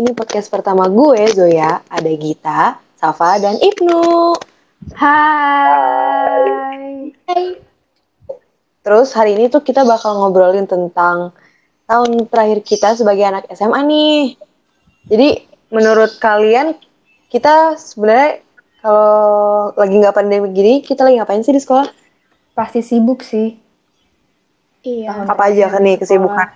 ini podcast pertama gue, Zoya, ada Gita, Safa, dan Ibnu. Hai. Hai. Terus hari ini tuh kita bakal ngobrolin tentang tahun terakhir kita sebagai anak SMA nih. Jadi menurut kalian kita sebenarnya kalau lagi nggak pandemi gini, kita lagi ngapain sih di sekolah? Pasti sibuk sih. Iya. Apa aja kan nih kesibukan?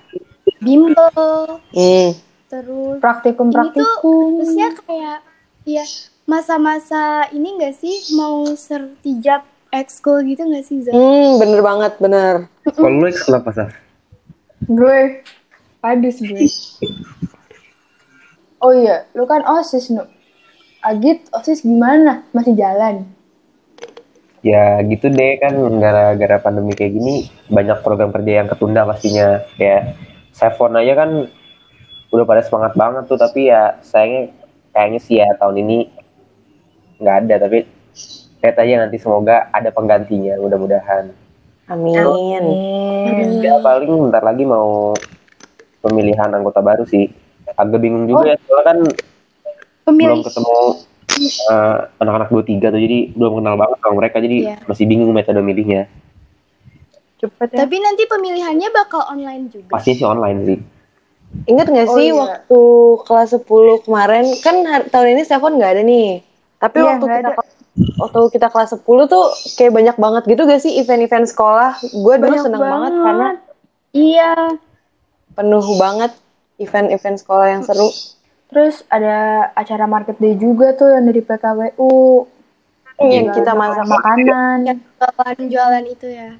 Bimbel. Hmm. Terus Praktikum ini tuh praktikum. terusnya kayak ya masa-masa ini enggak sih mau sertijab ekskul gitu enggak sih Zah? Hmm, bener banget, bener. Kalau lu ekskul apa, Saf? Gue padus gue. Oh iya, lu kan OSIS, Nu. Agit, OSIS gimana? Masih jalan? Ya gitu deh kan gara-gara pandemi kayak gini banyak program kerja yang ketunda pastinya. Kayak Sevon aja kan udah pada semangat banget tuh tapi ya sayangnya kayaknya sih ya tahun ini nggak ada tapi lihat aja nanti semoga ada penggantinya mudah-mudahan. Amin. Amin. Ya paling bentar lagi mau pemilihan anggota baru sih. Agak bingung juga ya soalnya kan Pemilih belum ketemu eh, anak-anak 23 tuh jadi belum kenal banget sama mereka jadi Iya. masih bingung metode milihnya. Cepet ya. tapi nanti pemilihannya bakal online juga. Pasti sih online sih. Ingat nggak Oh, sih iya. waktu kelas 10 kemarin kan tahun ini Stefan nggak ada nih. Tapi Iya, waktu kita ada. waktu kita kelas 10 tuh kayak banyak banget gitu gak sih event-event sekolah. Gue dulu seneng banget. banget. karena Iya. penuh banget event-event sekolah yang seru. Terus ada acara market day juga tuh yang dari PKWU. Yang kita masak makanan. Jualan-jualan itu ya.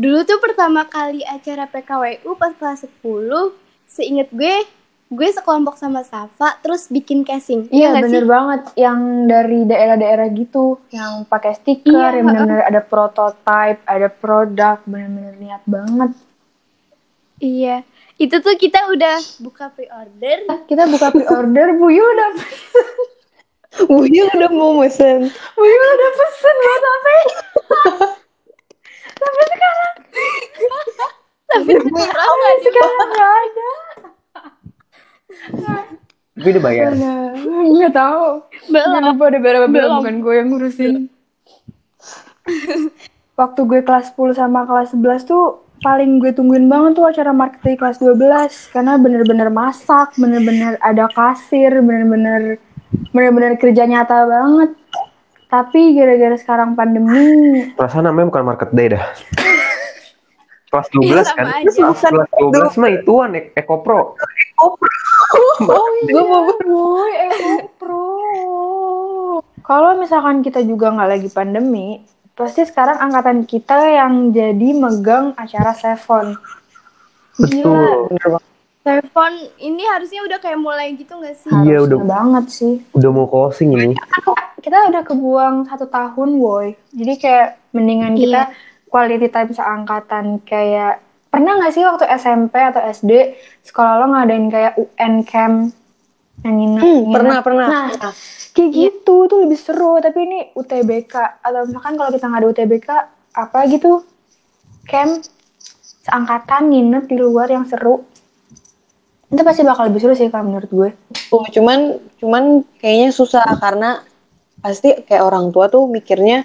Dulu tuh pertama kali acara PKWU pas kelas 10, seinget gue, gue sekelompok sama Safa terus bikin casing. Iya nggak bener sih? banget yang dari daerah-daerah gitu yang pakai stiker Iya, yang bener-bener ada prototype ada produk bener-bener niat banget Iya. Itu tuh kita udah buka pre-order. kita buka pre-order Bu Yu udah Bu Yu udah mau mesen. Bu Yu udah pesen buat apa Tapi sekarang nggak di sekarang nggak ada Tapi udah bayar. Mana? nggak tahu Belum. Kenapa udah berapa belum bukan gue yang ngurusin waktu gue kelas 10 sama kelas 11 tuh paling gue tungguin banget tuh acara market day kelas 12 karena bener-bener masak, bener-bener ada kasir, bener-bener bener-bener kerja nyata banget. Tapi gara-gara sekarang pandemi, Perasaan namanya bukan market day dah. Kelas 12 Iya, kan? Kelas 12 mah ituan Ek- Eko Pro. Oh, gue mau Boy, Eko Pro. Kalau misalkan kita juga nggak lagi pandemi, pasti sekarang angkatan kita yang jadi megang acara Sevon. Betul. Telepon ini harusnya udah kayak mulai gitu nggak sih? Iya Harusnya udah banget sih. udah mau closing ini. Kita udah kebuang satu tahun, boy. Jadi kayak mendingan kita Iya. quality time seangkatan kayak pernah nggak sih waktu SMP atau SD sekolah lo ngadain kayak UN camp yang nginep, Hmm, nginep. pernah, pernah. Nah, kayak gitu tuh lebih seru. Tapi ini UTBK atau misalkan kalau kita nggak ada UTBK apa gitu camp seangkatan nginep di luar yang seru. Itu pasti bakal lebih seru sih kalau menurut gue. Oh, cuman cuman kayaknya susah karena pasti kayak orang tua tuh mikirnya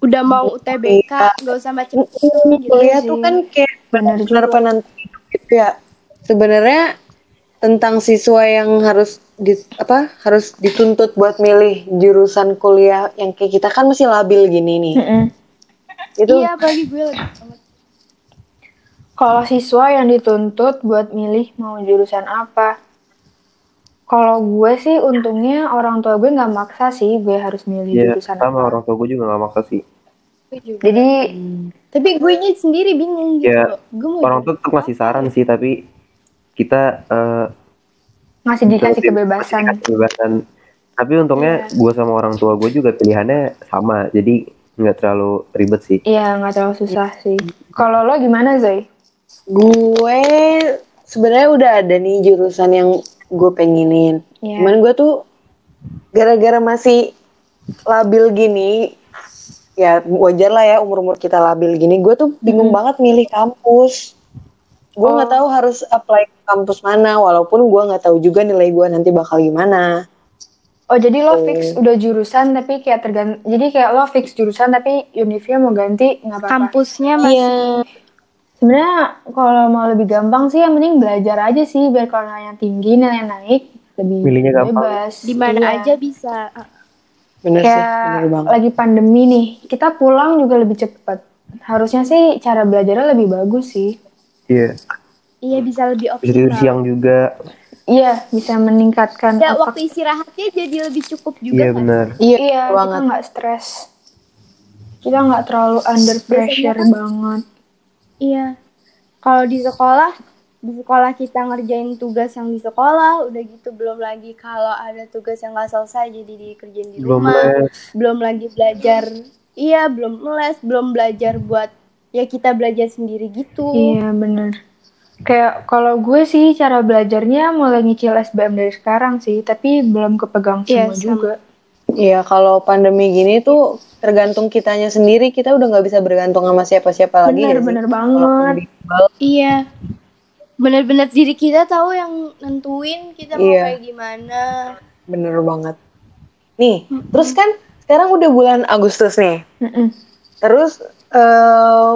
Udah mau UTBK, nggak usah macem-macem gitu. kuliah sih. tuh kan kayak Bener benar penentu gitu ya. Sebenarnya tentang siswa yang harus di apa harus dituntut buat milih jurusan kuliah yang kayak kita kan masih labil gini nih. Mm-mm. Itu Iya, apalagi gue lagi. Kalau siswa yang dituntut buat milih mau jurusan apa? Kalau gue sih untungnya orang tua gue nggak maksa sih gue harus milih Iya, jurusan sama apa. orang tua gue juga gak maksa sih. Gue juga. Jadi Tapi gue nya sendiri bingung gitu. Ya, gue mau Orang tua tetap ngasih saran sih tapi kita eh, masih dikasih kebebasan. kebebasan. Tapi untungnya gue sama orang tua gue juga pilihannya sama, jadi nggak terlalu ribet sih. Iya nggak terlalu susah sih. Kalau lo gimana Zai? Gue sebenarnya udah ada nih jurusan yang gue pengenin. Iya. Cuman gue tuh gara-gara masih labil gini, ya wajar lah ya umur-umur kita labil gini. Gue tuh bingung banget milih kampus. gue nggak tahu harus apply ke kampus mana walaupun gue nggak tahu juga nilai gue nanti bakal gimana Oh jadi lo fix udah jurusan tapi kayak tergantung jadi kayak lo fix jurusan tapi univnya mau ganti nggak apa-apa. Kampusnya masih iya Sebenarnya kalau mau lebih gampang sih yang penting belajar aja sih biar kalau nilainya tinggi nilainya naik lebih Milihnya gampang. bebas. di mana Iya. aja bisa. bener sih Kayak bener banget lagi pandemi nih kita pulang juga lebih cepat. Harusnya sih cara belajarnya lebih bagus sih. Iya. Iya bisa lebih Bisa tidur optimal. siang juga. Iya bisa meningkatkan Ya, otak. waktu istirahatnya jadi lebih cukup juga Iya kan? benar. iya, Iya, bener kita nggak stres. Kita nggak terlalu under pressure kan- banget. Iya. Kalau di sekolah, di sekolah kita ngerjain tugas yang di sekolah, udah gitu belum lagi kalau ada tugas yang nggak selesai jadi dikerjain di Belum rumah. les. Belum lagi belajar. Iya, belum les, belum belajar buat ya kita belajar sendiri gitu. Iya bener. Kayak kalau gue sih cara belajarnya mulai nyicil SBM dari sekarang sih, tapi belum kepegang Iya, semua sama. juga. Iya, kalau pandemi gini tuh tergantung kitanya sendiri. Kita udah nggak bisa bergantung sama siapa-siapa lagi. Bener nggak sih? bener banget. Iya. Bener-bener diri kita tahu yang nentuin kita mau Iya. kayak gimana. bener banget. Nih, terus kan sekarang udah bulan Agustus nih. Mm-mm. Terus eh,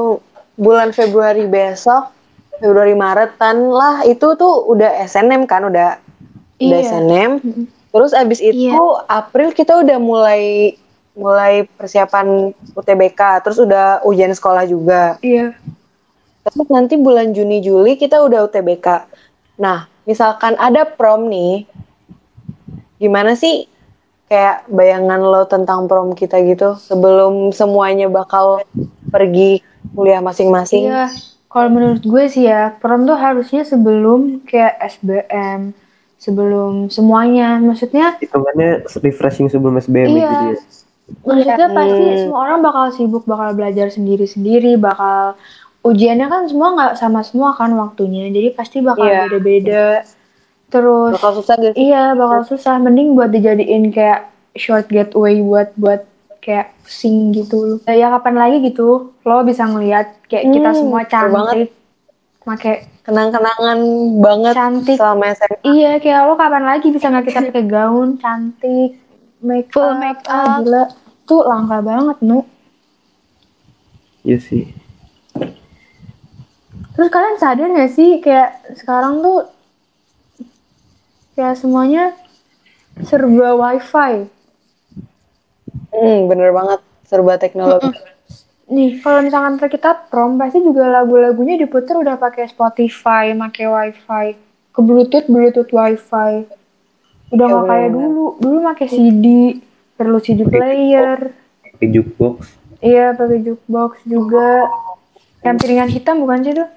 bulan Februari besok, Februari Maretan lah itu tuh udah SNM kan, udah udah Iya. SNM. Mm-mm. Terus abis itu Iya. April kita udah mulai mulai persiapan UTBK, terus udah ujian sekolah juga. Iya. Terus nanti bulan Juni Juli kita udah UTBK. Nah, misalkan ada prom nih, gimana sih kayak bayangan lo tentang prom kita gitu sebelum semuanya bakal pergi kuliah masing-masing? Iya. Kalau menurut gue sih ya, prom tuh harusnya sebelum kayak SBM, sebelum semuanya. Maksudnya Hitungannya refreshing sebelum SBM Iya. gitu ya. Maksudnya pasti Hmm. semua orang bakal sibuk, bakal belajar sendiri-sendiri, bakal ujiannya kan semua nggak sama semua kan waktunya, jadi pasti bakal Iya. beda-beda. Terus Bakal susah gak sih? iya bakal susah, mending buat dijadiin kayak short getaway buat buat kayak pusing gitu. Ya kapan lagi gitu, lo bisa ngeliat kayak kita Hmm, semua betul banget. cantik, pakai Kenang-kenangan banget cantik. selama SMA. Iya kayak lo kapan lagi bisa nggak kita pakai gaun cantik, make Full up, make ah, up. gila. Tuh langka banget, Nu. Iya sih. Terus kalian sadar gak sih kayak sekarang tuh kayak semuanya serba wifi. Hmm, bener banget serba teknologi. Nih kalau misalkan kita prom pasti juga lagu-lagunya diputer udah pakai Spotify, pakai wifi, ke Bluetooth, Bluetooth wifi. Udah Ya, nggak kayak bener-bener. dulu. Dulu pakai CD, perlu CD player. Pakai jukebox. Iya pakai jukebox juga. Yang piringan hitam bukan sih tuh?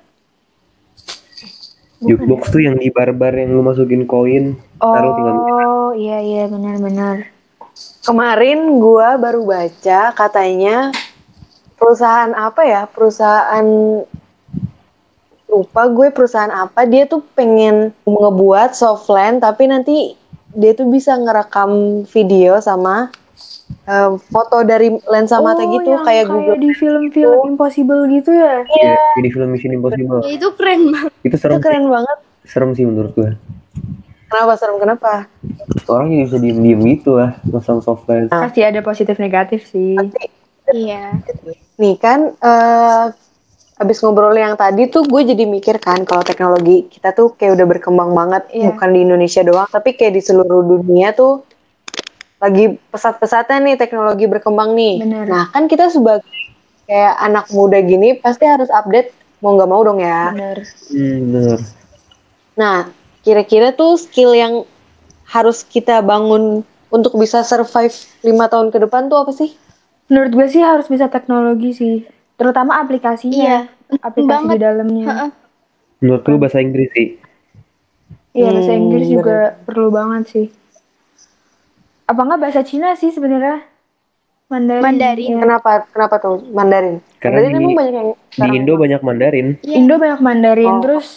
Jukebox tuh yang di barbar yang lu masukin koin. Taruh tinggal Oh iya iya benar-benar. Kemarin gua baru baca katanya perusahaan apa ya? Perusahaan lupa gue perusahaan apa dia tuh pengen ngebuat softland tapi nanti dia tuh bisa ngerekam video sama eh, foto dari lensa mata Oh, gitu yang kayak Google di film-film Impossible gitu ya? Iya. Jadi film Mission Impossible. Ya, itu keren banget. Itu itu serem. keren banget Serem sih menurut gue. kenapa serem kenapa Orang jadi bisa diem-diem gitu lah masang software. Pasti ada positif negatif sih. Iya. nih kan eh abis ngobrol yang tadi tuh gue jadi mikir kan kalau teknologi kita tuh kayak udah berkembang banget Iya. bukan di Indonesia doang tapi kayak di seluruh dunia tuh lagi pesat-pesatnya nih teknologi berkembang nih. Bener. Nah kan kita sebagai kayak anak muda gini pasti harus update mau nggak mau dong ya. Bener. Hmm, bener. Nah kira-kira tuh skill yang harus kita bangun untuk bisa survive lima tahun ke depan tuh apa sih? Menurut gue sih harus bisa teknologi sih. Terutama aplikasinya. Iya. Aplikasi Banget. di dalamnya. Heeh. Menurut gue bahasa Inggris sih. Iya bahasa Hmm, Inggris juga perlu banget sih. Apa enggak bahasa Cina sih sebenarnya? Mandarin. Mandarin. Iya. Kenapa kenapa tuh Mandarin? Karena Mandarin di- emang banyak yang Di Indo banyak Mandarin. Iya. Indo banyak Mandarin. Oh. Terus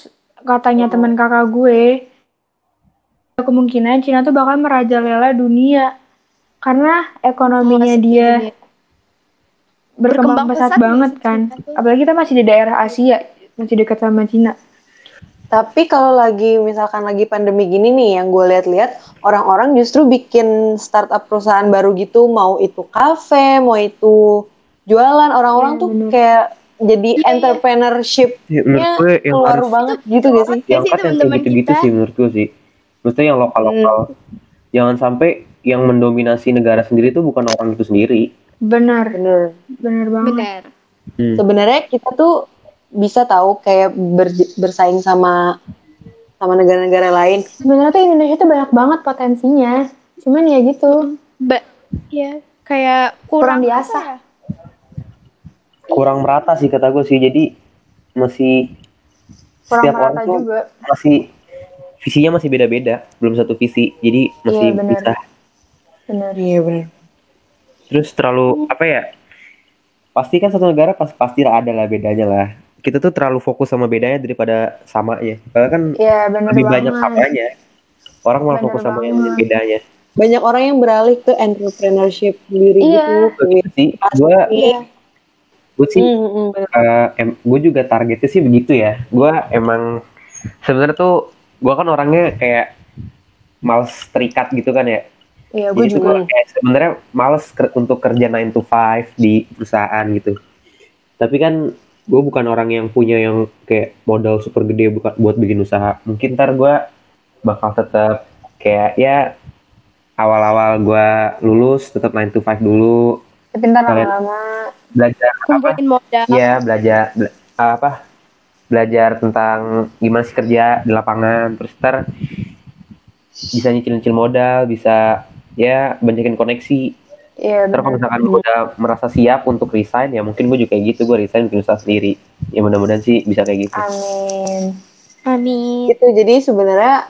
katanya teman kakak gue, kemungkinan Cina tuh bakal merajalela dunia karena ekonominya Masuk dia dunia. Berkembang Berkembang pesat pesat banget kan. Tuh. Apalagi kita masih di daerah Asia, masih dekat sama Cina. Tapi kalau lagi misalkan lagi pandemi gini nih yang gue lihat-lihat orang-orang justru bikin startup perusahaan baru gitu mau itu kafe, mau itu jualan orang-orang Iya, tuh bener. kayak jadi Iya, iya. entrepreneurship-nya Ya, menurut gue yang keluar harus banget gitu gak sih? Yang sih yang kayak teman-teman gitu-gitu kita. sih menurut gue sih. Maksudnya yang lokal-lokal. Jangan sampai yang mendominasi negara sendiri itu bukan orang itu sendiri. Benar, Bener. benar banget. Benar. Hmm. Sebenarnya kita tuh bisa tahu kayak ber- bersaing sama sama negara-negara lain. Sebenarnya tuh Indonesia tuh banyak banget potensinya. Cuman ya gitu. Ba ya kayak Kurang kurang, biasa. ya? Kurang merata sih kata gue sih. Jadi masih Kurang setiap orang tuh juga. masih visinya masih beda-beda, belum satu visi. Jadi masih Iya, bener. bisa. Benar. Iya bener. Terus terlalu apa ya? Pasti kan satu negara pas pasti ada lah bedanya lah. Kita tuh terlalu fokus sama bedanya daripada samanya. Karena kan Iya, benar lebih banget. banyak samanya. Orang malah Bener fokus sama yang banget. bedanya. Banyak orang yang beralih ke entrepreneurship sendiri Iya. gitu. Sih. Gue Iya. gue sih Hmm, hmm, bener. eh, em, gue juga targetnya sih begitu ya. Gue emang sebenarnya tuh gue kan orangnya kayak males terikat gitu kan ya. Iya, gue juga. sebenarnya males ker- untuk kerja 9 to 5 di perusahaan gitu. Tapi kan gue bukan orang yang punya yang kayak modal super gede bukan buat bikin usaha. Mungkin ntar gue bakal tetap kayak ya awal-awal gue lulus tetap 9 to 5 dulu Tapi ntar lama-lama. belajar apa Kumpulin modal. Iya belajar bela- apa belajar tentang gimana sih kerja di lapangan terus ntar bisa nyicil-nyicil modal bisa ya banyakin koneksi Iya, ntar kalau misalkan gue udah merasa siap untuk resign ya mungkin gue juga kayak gitu gue resign bikin usaha sendiri ya mudah-mudahan sih bisa kayak gitu Amin. Amin. gitu jadi sebenarnya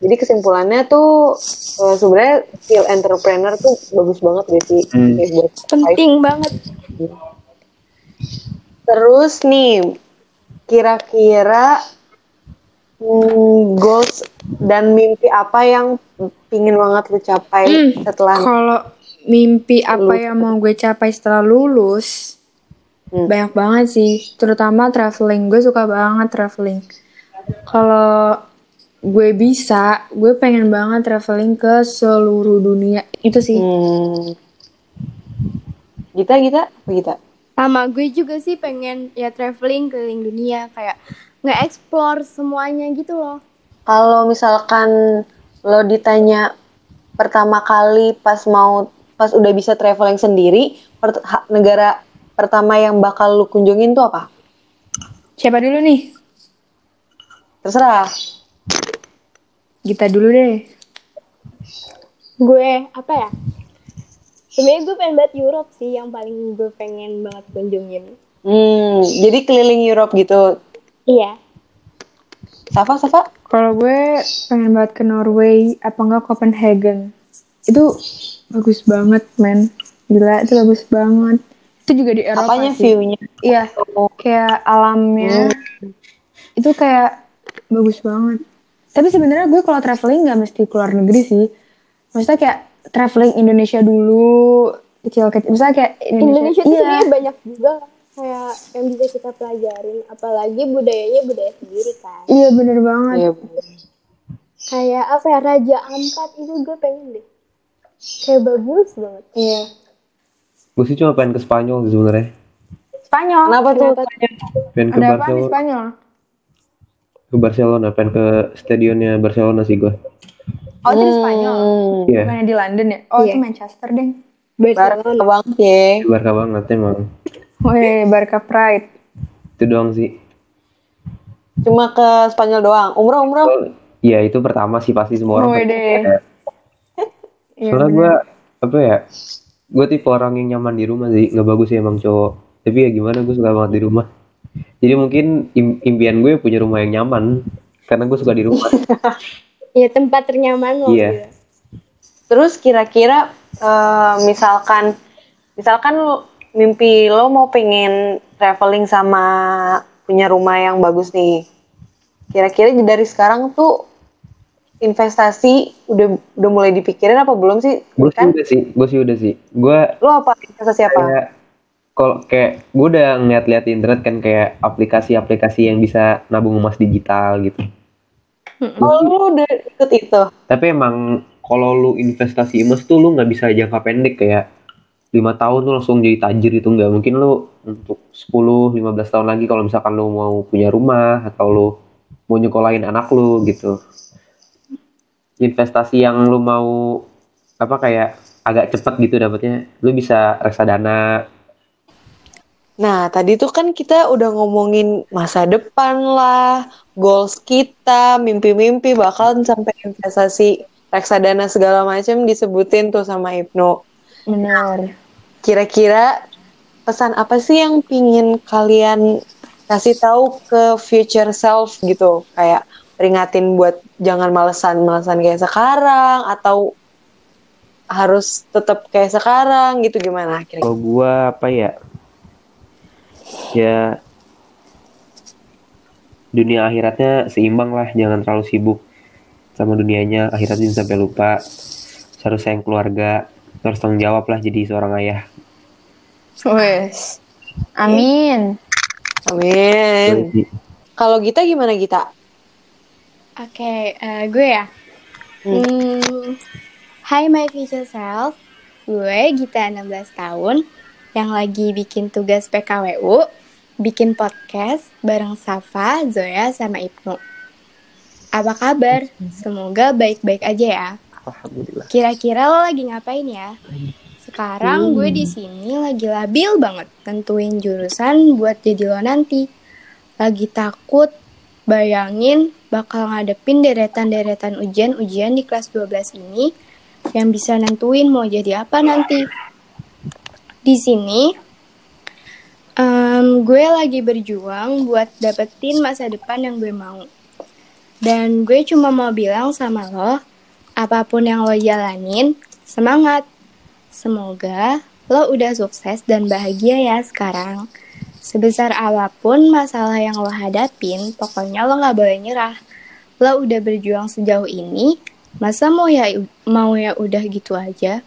jadi kesimpulannya tuh eh, sebenarnya skill entrepreneur tuh bagus banget deh sih Hmm. Kayak buat Penting banget. terus nih kira-kira hmm, goals dan mimpi apa yang pingin banget lu capai Hmm, setelah Kalau mimpi apa Lulus. yang mau gue capai setelah lulus, Hmm. banyak banget sih. Terutama traveling. Gue suka banget traveling. Kalau gue bisa, gue pengen banget traveling ke seluruh dunia. Itu sih. hmm. Gita Gita Gita Sama gue juga sih pengen ya traveling keliling dunia kayak nge-explore semuanya gitu loh. kalau misalkan lo ditanya pertama kali pas mau pas udah bisa traveling sendiri per- negara pertama yang bakal lu kunjungin tuh apa Siapa dulu nih? terserah Kita dulu deh. Gue apa ya? Sebenarnya gue pengen banget Europe sih yang paling gue pengen banget kunjungin. hmm jadi keliling Europe gitu Iya. Safa Safa Kalau gue pengen banget ke Norway, apa enggak Copenhagen. Itu bagus banget, men. Gila, itu bagus banget. Itu juga di Eropa apanya sih. view-nya Iya, kayak alamnya. Itu kayak bagus banget. Tapi sebenarnya gue kalau traveling nggak mesti keluar negeri sih. Maksudnya kayak traveling Indonesia dulu, kecil-kecil. Misalnya kayak Indonesia, Indonesia iya. banyak juga kayak yang bisa kita pelajarin apalagi budayanya budaya sendiri kan Iya bener banget. Iya. kayak apa ya Raja Ampat itu gue pengen deh kayak bagus banget Iya. gue sih cuma pengen ke Spanyol sih sebenarnya Spanyol. kenapa tuh pengen ke Ada apa di Barcelona Spanyol? ke Barcelona pengen ke stadionnya Barcelona sih gue Oh itu di Spanyol. Hmm, iya Bukannya di London ya? Oh Iya. itu Manchester deh. Barca Barcelona banget ya Barca banget emang Wih, Barca Pride. itu doang sih cuma ke Spanyol doang umroh umroh Oh, Iya itu pertama sih pasti semua orang. Pengen. deh. Iya, Soalnya gue apa ya? Gue tipe orang yang nyaman di rumah sih, nggak bagus sih emang cowok. Tapi ya gimana gue suka banget di rumah. Jadi mungkin im- impian gue punya rumah yang nyaman karena gue suka di rumah. ya tempat ternyaman lo Iya. gitu. terus kira-kira eh, misalkan misalkan lo- mimpi lo mau pengen traveling sama punya rumah yang bagus nih kira-kira dari sekarang tuh investasi udah udah mulai dipikirin apa belum sih gue sih kan udah sih, gue sih udah sih. Gue lo apa investasi apa kayak kalau kayak gue udah ngeliat-liat di internet kan kayak aplikasi-aplikasi yang bisa nabung emas digital gitu. Oh lu udah ikut itu? Tapi emang kalau lu investasi emas tuh lu nggak bisa jangka pendek kayak lima tahun tuh langsung jadi tajir itu nggak mungkin lu untuk 10-15 tahun lagi kalau misalkan lu mau punya rumah atau lu mau nyekolahin anak lu gitu. Investasi yang lu mau apa kayak agak cepet gitu dapetnya lu bisa reksadana. Nah, tadi tuh kan kita udah ngomongin masa depan lah, goals kita, mimpi-mimpi bahkan sampai investasi reksadana segala macam disebutin tuh sama Ibnu. Benar. Kira-kira pesan apa sih yang pingin kalian kasih tahu ke future self gitu? Kayak peringatin buat jangan malesan-malesan kayak sekarang atau harus tetap kayak sekarang gitu gimana kira-kira? kalau gua apa ya ya dunia akhiratnya seimbang lah jangan terlalu sibuk sama dunianya akhiratnya sampai lupa harus sayang keluarga harus tanggung jawab lah jadi seorang ayah Wes. Amin. Amin. Kalau Gita gimana Gita? Oke, eh, gue ya. Hmm, Hi my future self, gue Gita 16 tahun yang lagi bikin tugas PKWU, bikin podcast bareng Safa, Zoya, sama Ibnu. Apa kabar? Semoga baik-baik aja ya. Alhamdulillah Kira-kira lo lagi ngapain ya? Sekarang gue di sini lagi labil banget tentuin jurusan buat jadi lo nanti. Lagi takut bayangin bakal ngadepin deretan-deretan ujian-ujian di kelas 12 ini yang bisa nentuin mau jadi apa nanti. Di sini em, gue lagi berjuang buat dapetin masa depan yang gue mau. Dan gue cuma mau bilang sama lo, apa pun yang lo jalanin, semangat. Semoga lo udah sukses dan bahagia ya sekarang. Sebesar apa pun masalah yang lo hadapin, pokoknya lo gak boleh nyerah. Lo udah berjuang sejauh ini, masa mau ya mau ya udah gitu aja?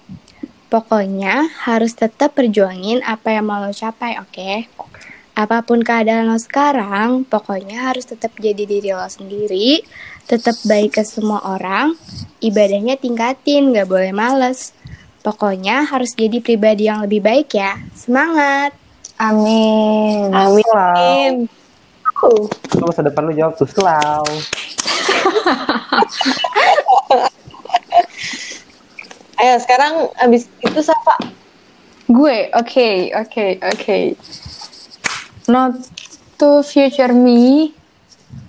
Pokoknya harus tetap perjuangin apa yang mau lo capai, oke? Apa pun keadaan lo sekarang, pokoknya harus tetap jadi diri lo sendiri, tetap baik ke semua orang, ibadahnya tingkatin, gak boleh males. Pokoknya harus jadi pribadi yang lebih baik ya. Semangat! Amin. Amin. Uh, lu masa depan lu jawab tuh selau Ayo sekarang abis itu Safa. Gue, oke, oke, oke. Not to future me.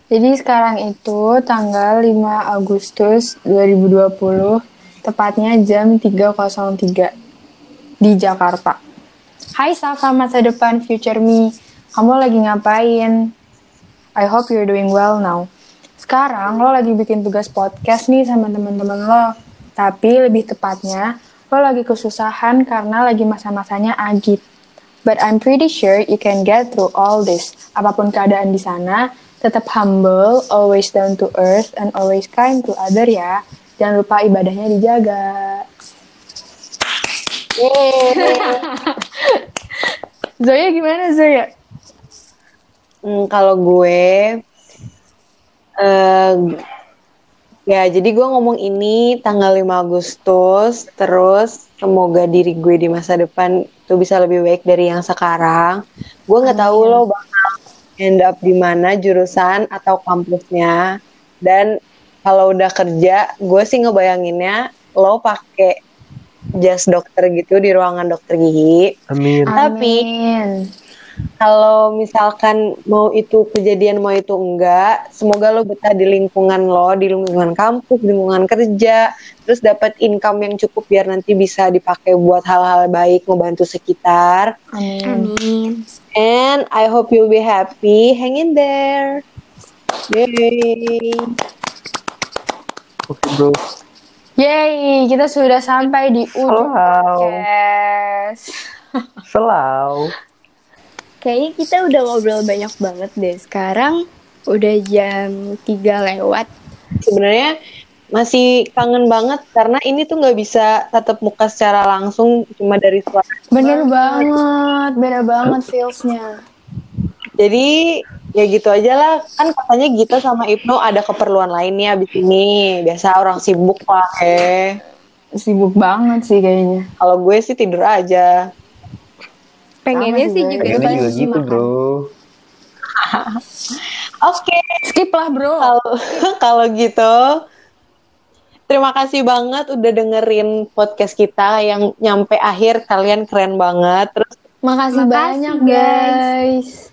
Jadi sekarang itu tanggal 5 Agustus 2020, tepatnya jam 3.03 di Jakarta. Hai Safa masa depan future me, kamu lagi ngapain? I hope you're doing well now. Sekarang lo lagi bikin tugas podcast nih sama teman-teman lo. Tapi lebih tepatnya, lo lagi kesusahan karena lagi masa-masanya agit. But I'm pretty sure you can get through all this. Apa pun keadaan di sana, tetap humble, always down to earth, and always kind to other ya. Jangan lupa ibadahnya dijaga. Zoya gimana Zoya? Hmm, kalau gue, eh ya jadi gue ngomong ini tanggal 5 Agustus, terus semoga diri gue di masa depan itu bisa lebih baik dari yang sekarang. Gue nggak tahu lo bakal end up di mana jurusan atau kampusnya, dan kalau udah kerja, gue sih ngebayanginnya lo pakai jas dokter gitu di ruangan dokter gigi. amin Tapi Amin. Kalau misalkan mau itu kejadian mau itu enggak, semoga lo betah di lingkungan lo, di lingkungan kampus, di lingkungan kerja, terus dapat income yang cukup biar nanti bisa dipakai buat hal-hal baik, ngebantu sekitar. Amin. And I hope you'll be happy. Hang in there. Yay. oke bro Yeay, kita sudah sampai di ujung selau podcast. selau Kayaknya kita udah ngobrol banyak banget deh. Sekarang udah jam 3 lewat. Sebenarnya masih kangen banget karena ini tuh nggak bisa tatap muka secara langsung cuma dari suara. Bener banget, beda banget feelsnya. Jadi ya gitu aja lah kan katanya Gita sama Ibnu ada keperluan lainnya abis ini biasa orang sibuk lah eh Sibuk banget sih kayaknya. kalau gue sih tidur aja Pengennya Sama sih juga Pengennya juga dikasih gitu bro. oke Skip lah bro. kalau kalau gitu terima kasih banget udah dengerin podcast kita yang nyampe akhir kalian keren banget terus Makasih, Makasih, banyak guys. guys.